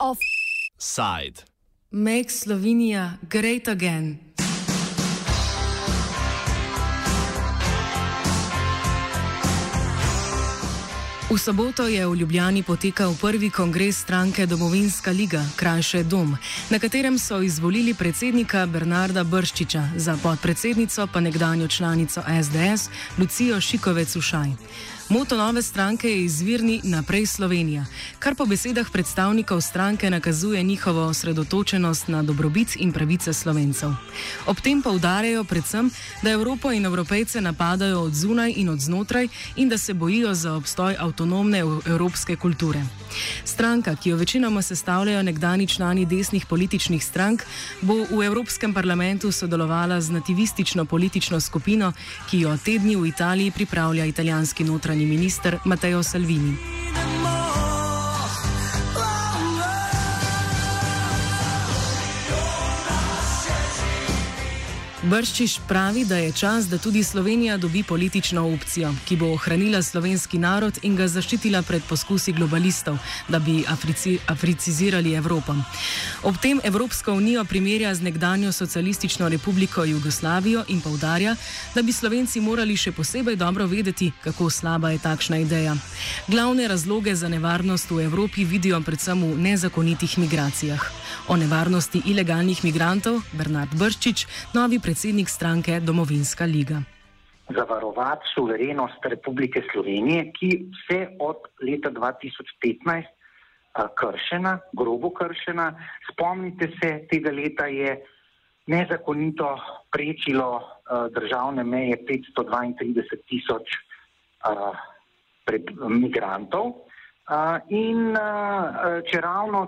Offside. Make Slovenia great again. V soboto je v Ljubljani potekal prvi kongres stranke Domovinska liga, krajše Dom, na katerem so izvolili predsednika Bernarda Brščiča, za podpredsednico pa nekdanjo članico SDS Lucijo Šikovec-Ušaj. Moto nove stranke je izvirni Naprej Slovenija, kar po besedah predstavnikov stranke nakazuje njihovo osredotočenost na dobrobit in pravice slovencev. Ob tem pa udarjajo predvsem, da Evropo in evropejce napadajo od zunaj in od znotraj in da se bojijo za obstoj avtonomne evropske kulture. Stranka, ki jo večinoma sestavljajo nekdani člani desnih političnih strank, bo v Evropskem parlamentu sodelovala z nativistično politično skupino, ki jo tedni v Italiji pripravlja italijanski notranji zunani minister Matteo Salvini. Brščiš pravi, da je čas, da tudi Slovenija dobi politično opcijo, ki bo ohranila slovenski narod in ga zaščitila pred poskusi globalistov, da bi Africi, africizirali Evropo. Ob tem Evropsko unijo primerja z nekdanjo socialistično republiko Jugoslavijo in povdarja, da bi Slovenci morali še posebej dobro vedeti, kako slaba je takšna ideja. Glavne razloge za nevarnost v Evropi vidijo predvsem v nezakonitih migracijah. O nevarnosti ilegalnih migrantov Bernard Brščič, novi predsednik predsednik stranke Domovinska liga. Zavarovati suverenost Republike Slovenije, ki vse od leta 2015 kršena, grobo kršena. Spomnite se, tega leta je nezakonito prečilo državne meje 532 tisoč migrantov. In če ravno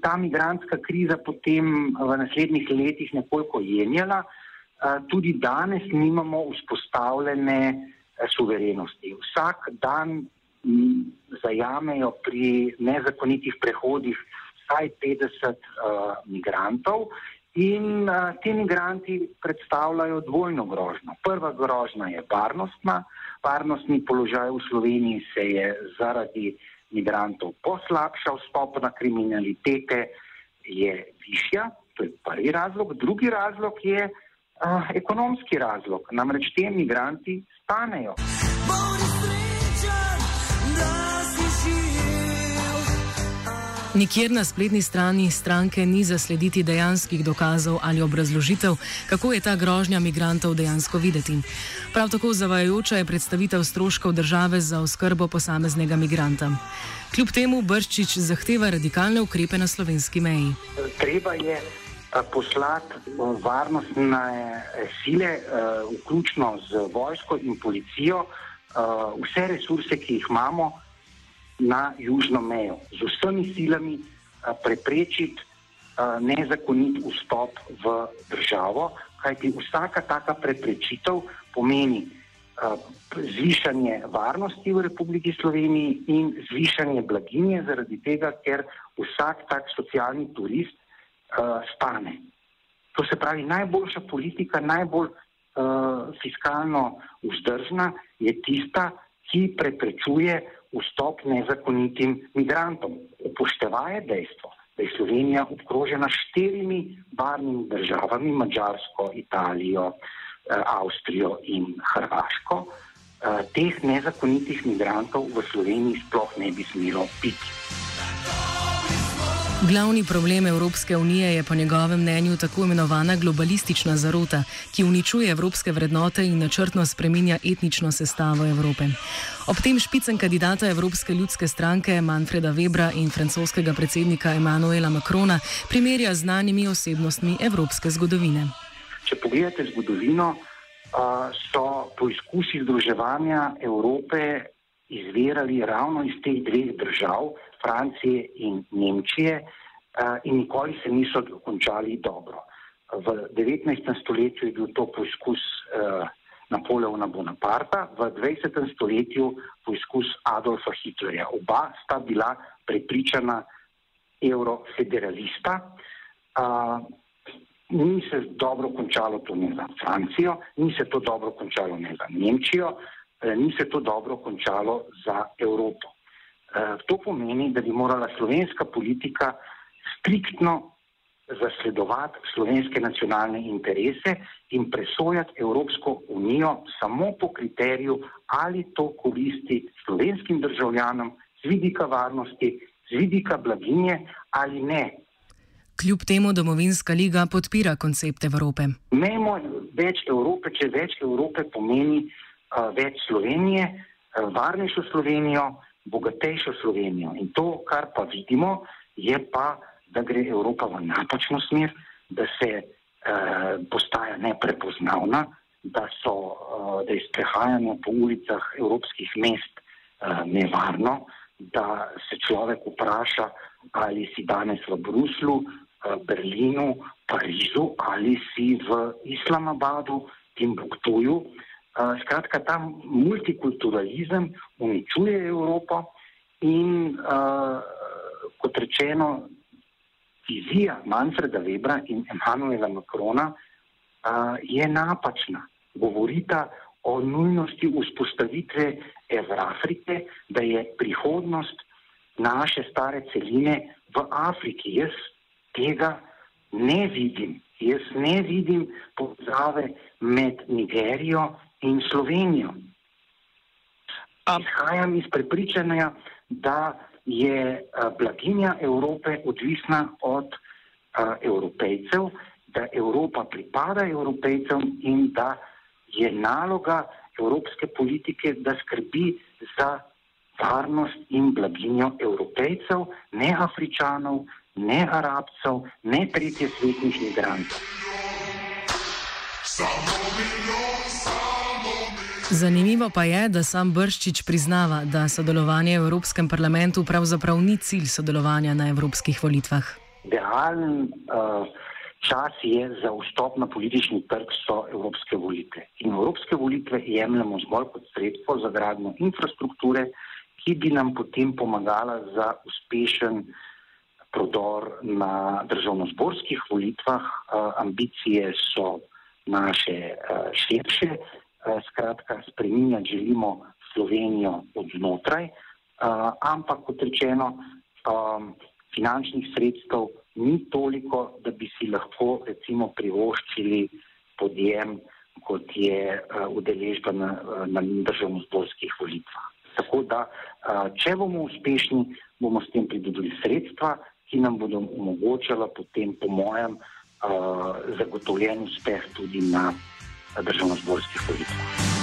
ta migranska kriza potem v naslednjih letih nekoliko jenjala, tudi danes nimamo vzpostavljene eh, suverenosti. Vsak dan zajamejo pri nezakonitih prehodih vsaj 50 uh, migrantov in uh, ti migranti predstavljajo dvojno grožno. Prva grožna je varnostna. Varnostni položaj v Sloveniji se je zaradi migrantov poslabšal, stopna kriminalitete je višja, to je prvi razlog. Drugi razlog je, uh, ekonomski razlog. Namreč ti imigranti stanejo. Nikjer na spletni strani stranke ni zaslediti dejanskih dokazov ali obrazložitev, kako je ta grožnja migrantov dejansko videti. Prav tako zavajajoča je predstavitev stroškov države za oskrbo posameznega migranta. Kljub temu Brščič zahteva radikalne ukrepe na slovenski meji. Treba je poslati varnostne sile, vključno z vojsko in policijo, vse resurse, ki jih imamo na južno mejo, z vsemi silami preprečiti nezakonit vstop v državo, kajti vsaka taka preprečitev pomeni zvišanje varnosti v Republiki Sloveniji in zvišanje blaginje zaradi tega, ker vsak tak socialni turist uh, stane. To se pravi, najboljša politika, najbolj uh, fiskalno vzdržna je tista, ki preprečuje vstop nezakonitim migrantom. Upoštevaje dejstvo, da je Slovenija obkrožena štirimi varnimi državami, Mačarsko, Italijo, uh, Avstrijo in Hrvaško. Uh, teh nezakonitih migrantov v Sloveniji sploh ne bi smelo biti. Glavni problem Evropske unije je po njegovem mnenju tako imenovana globalistična zarota, ki uničuje evropske vrednote in načrtno spreminja etnično sestavo Evrope. Ob tem špicen kandidata Evropske ljudske stranke Manfreda Webra in francoskega predsednika Emanuela Macrona primerja z znanimi osebnostmi evropske zgodovine. Če pogledate zgodovino, so poizkusi združevanja Evrope izvirali ravno iz teh dveh držav. Francije in Nemčije in nikoli se niso dokončali dobro. V 19. stoletju je bil to poskus Napoleona Bonaparta, v 20. stoletju poskus Adolfa Hitlerja. Oba sta bila prepričana eurofederalista. Ni se dobro končalo to ne za Francijo, ni se to dobro končalo ne za Nemčijo, ni se to dobro končalo za Evropo. Eh, to pomeni, da bi morala slovenska politika striktno zasledovati slovenske nacionalne interese in presojati Evropsko unijo samo po kriteriju, ali to koristi slovenskim državljanom z vidika varnosti, z vidika blaginje ali ne. Kljub temu domovinska liga podpira koncept Evrope. Memo več Evrope, če več Evrope pomeni uh, več Slovenije, uh, varnejšo Slovenijo, bogatejšo Slovenijo. In to, kar pa vidimo, je pa, da gre Evropa v napačno smer, da se uh, postaja neprepoznavna, da, so, uh, da je sprehajanje po ulicah evropskih mest uh, nevarno, da se človek vpraša, ali si danes v Bruslu, Eh, Berlinu, Parizu ali si v Islamabadu, Timbuktuju. Eh, skratka, ta multikulturalizem uničuje Evropo in, uh, kot rečeno, vizija Manfreda Webra in Emanuela Macrona uh, je napačna. Govorita o nujnosti vzpostavitve Evrafrike, da je prihodnost naše stare celine v Afriki. Jaz tega ne vidim. Jaz ne vidim povezave med Nigerijo in Slovenijo. Izhajam iz prepričanja, da je blaginja Evrope odvisna od evropejcev, da Evropa pripada evropejcem in da je naloga evropske politike, da skrbi za varnost in blaginjo evropejcev, ne afričanov, ne arabcev, ne tretje svetnih migrantov. Zanimivo pa je, da sam Brščič priznava, da sodelovanje v Evropskem parlamentu pravzaprav ni cilj sodelovanja na evropskih volitvah. Realen uh, čas je za vstop na politični trg so evropske volitve. In evropske volitve jemljemo zgolj kot sredstvo za gradno infrastrukture, ki bi nam potem pomagala za uspešen prodor na državno-zborskih volitvah. Ambicije so naše širše, skratka, spreminjati želimo Slovenijo od znotraj, ampak kot rečeno, finančnih sredstev ni toliko, da bi si lahko recimo privoščili podjem, kot je udeležba na, na državno-zborskih volitvah. Tako da, če bomo uspešni, bomo s tem pridobili sredstva, ki nam bodo omogočala potem, po mojem, zagotovljen uspeh tudi na državno-zborskih volitvah.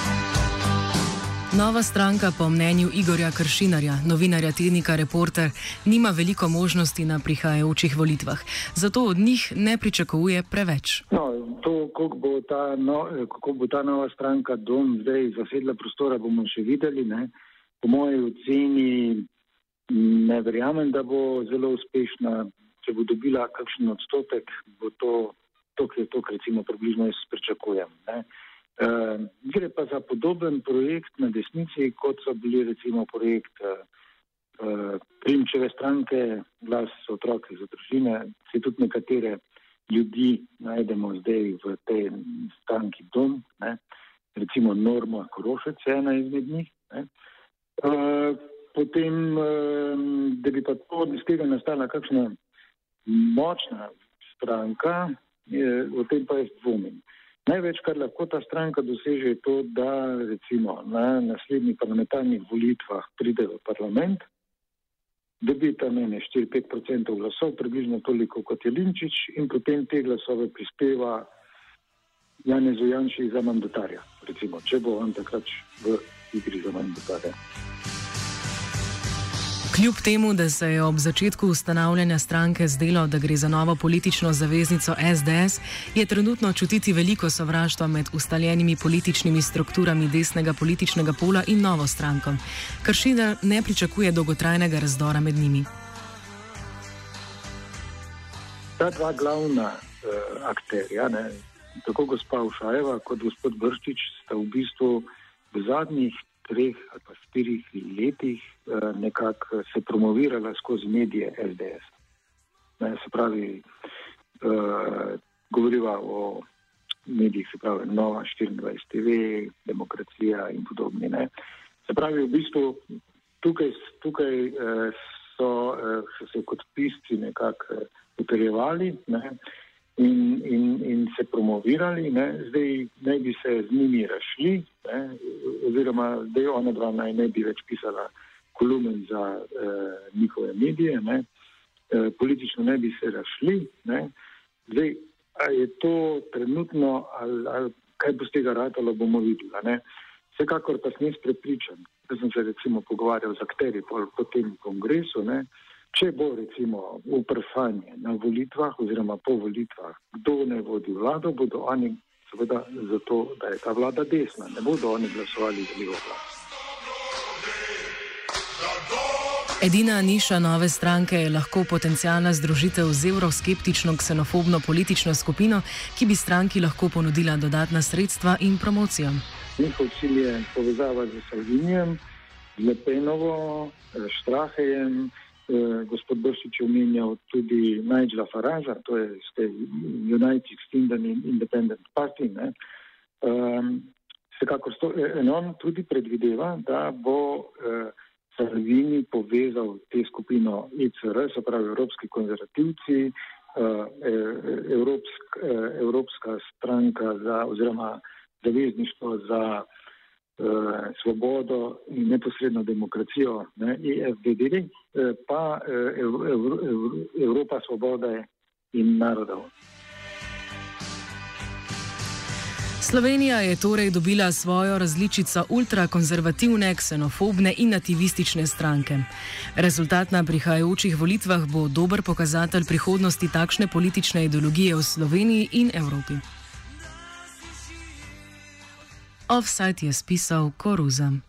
Nova stranka, po mnenju Igorja Kršinarja, novinarja tednika Reporter, nima veliko možnosti na prihajajočih volitvah, zato od njih ne pričakuje preveč. No, to, kako bo, ta no, kako bo ta nova stranka dom zdaj zasedla prostora, bomo še videli. Ne? Po moji oceni ne verjamem, da bo zelo uspešna. Če bo dobila kakšen odstotek, bo to to, kar to, recimo, približno jaz pričakujem. Ne. E, gre pa za podoben projekt na desnici, kot so bili recimo projekt Primčeve stranke, glas otroke za družine, se tudi nekatere ljudi najdemo zdaj v tej stranki dom, ne. recimo Norma Korošec je ena izmed njih. E, potem, ehm, da bi pa to iz tega nastala kakšna močna stranka, o tem pa jaz dvomim. Največ, kar lahko ta stranka doseže, je to, da recimo na naslednjih parlamentarnih volitvah pride v parlament, dobi tam ene 4-5% glasov, približno toliko kot je Linčič in potem te glasove prispeva Janezu Janši za mandatarja, recimo, če bo on takrat v igri za mandatarja. Kljub temu, da se je ob začetku ustanavljanja stranke zdelo, da gre za novo politično zaveznico SDS, je trenutno čutiti veliko sovraštva med ustaljenimi političnimi strukturami desnega političnega pola in novo stranko. Kršina ne pričakuje dolgotrajnega razdora med njimi. Ta dva glavna uh, akterja, ne, tako gospa Ušajeva kot gospod Brščič, sta v bistvu v zadnjih treh ali pa štirih letih eh, nekako se promovirala skozi medije SDS. Ne, se pravi, eh, govoriva o medijih, se pravi Nova 24 TV, Demokracija in podobni. Ne. Se pravi, v bistvu tukaj, tukaj eh, so, eh, so se kot pisci nekako utrjevali ne, in, in, in se promovirali, ne. zdaj naj bi se z njimi rašli, ne, oziroma zdaj ona dva naj ne bi več pisala kolumen za eh, njihove medije, ne. Eh, politično ne bi se rašli. Ne. Zdaj, je to trenutno, ali, ali kaj bo z tega ratalo, bomo videli. Vsekakor pa sem jaz prepričan, da sem se recimo pogovarjal z akteri po, po tem kongresu, ne, če bo recimo vprašanje na volitvah oziroma po volitvah, kdo ne vodi vlado, bodo oni seveda zato, da je ta vlada desna, ne bodo oni glasovali za njihovo vlado. Edina niša nove stranke je lahko potencijalna združitev z evroskeptično ksenofobno politično skupino, ki bi stranki lahko ponudila dodatna sredstva in promocijo. Njihov cilj je povezava z Salvinijem, Lepenovo, Štrahejem. Eh, gospod Bršič omenjal tudi Nigela Faraža, to je United Kingdom Independent Party. Um, Vsekakor, in on tudi predvideva, da bo eh, Salvini povezal te skupino ECR, se pravi Evropski konzervativci, eh, Evropsk, eh, Evropska stranka za, oziroma zavezništvo za svobodo in neposredno demokracijo, ne, EFDD, pa Evropa svobode in narodov. Slovenija je torej dobila svojo različico ultrakonzervativne, ksenofobne in nativistične stranke. Rezultat na prihajajočih volitvah bo dober pokazatelj prihodnosti takšne politične ideologije v Sloveniji in Evropi. Offside je spisal Koruzam.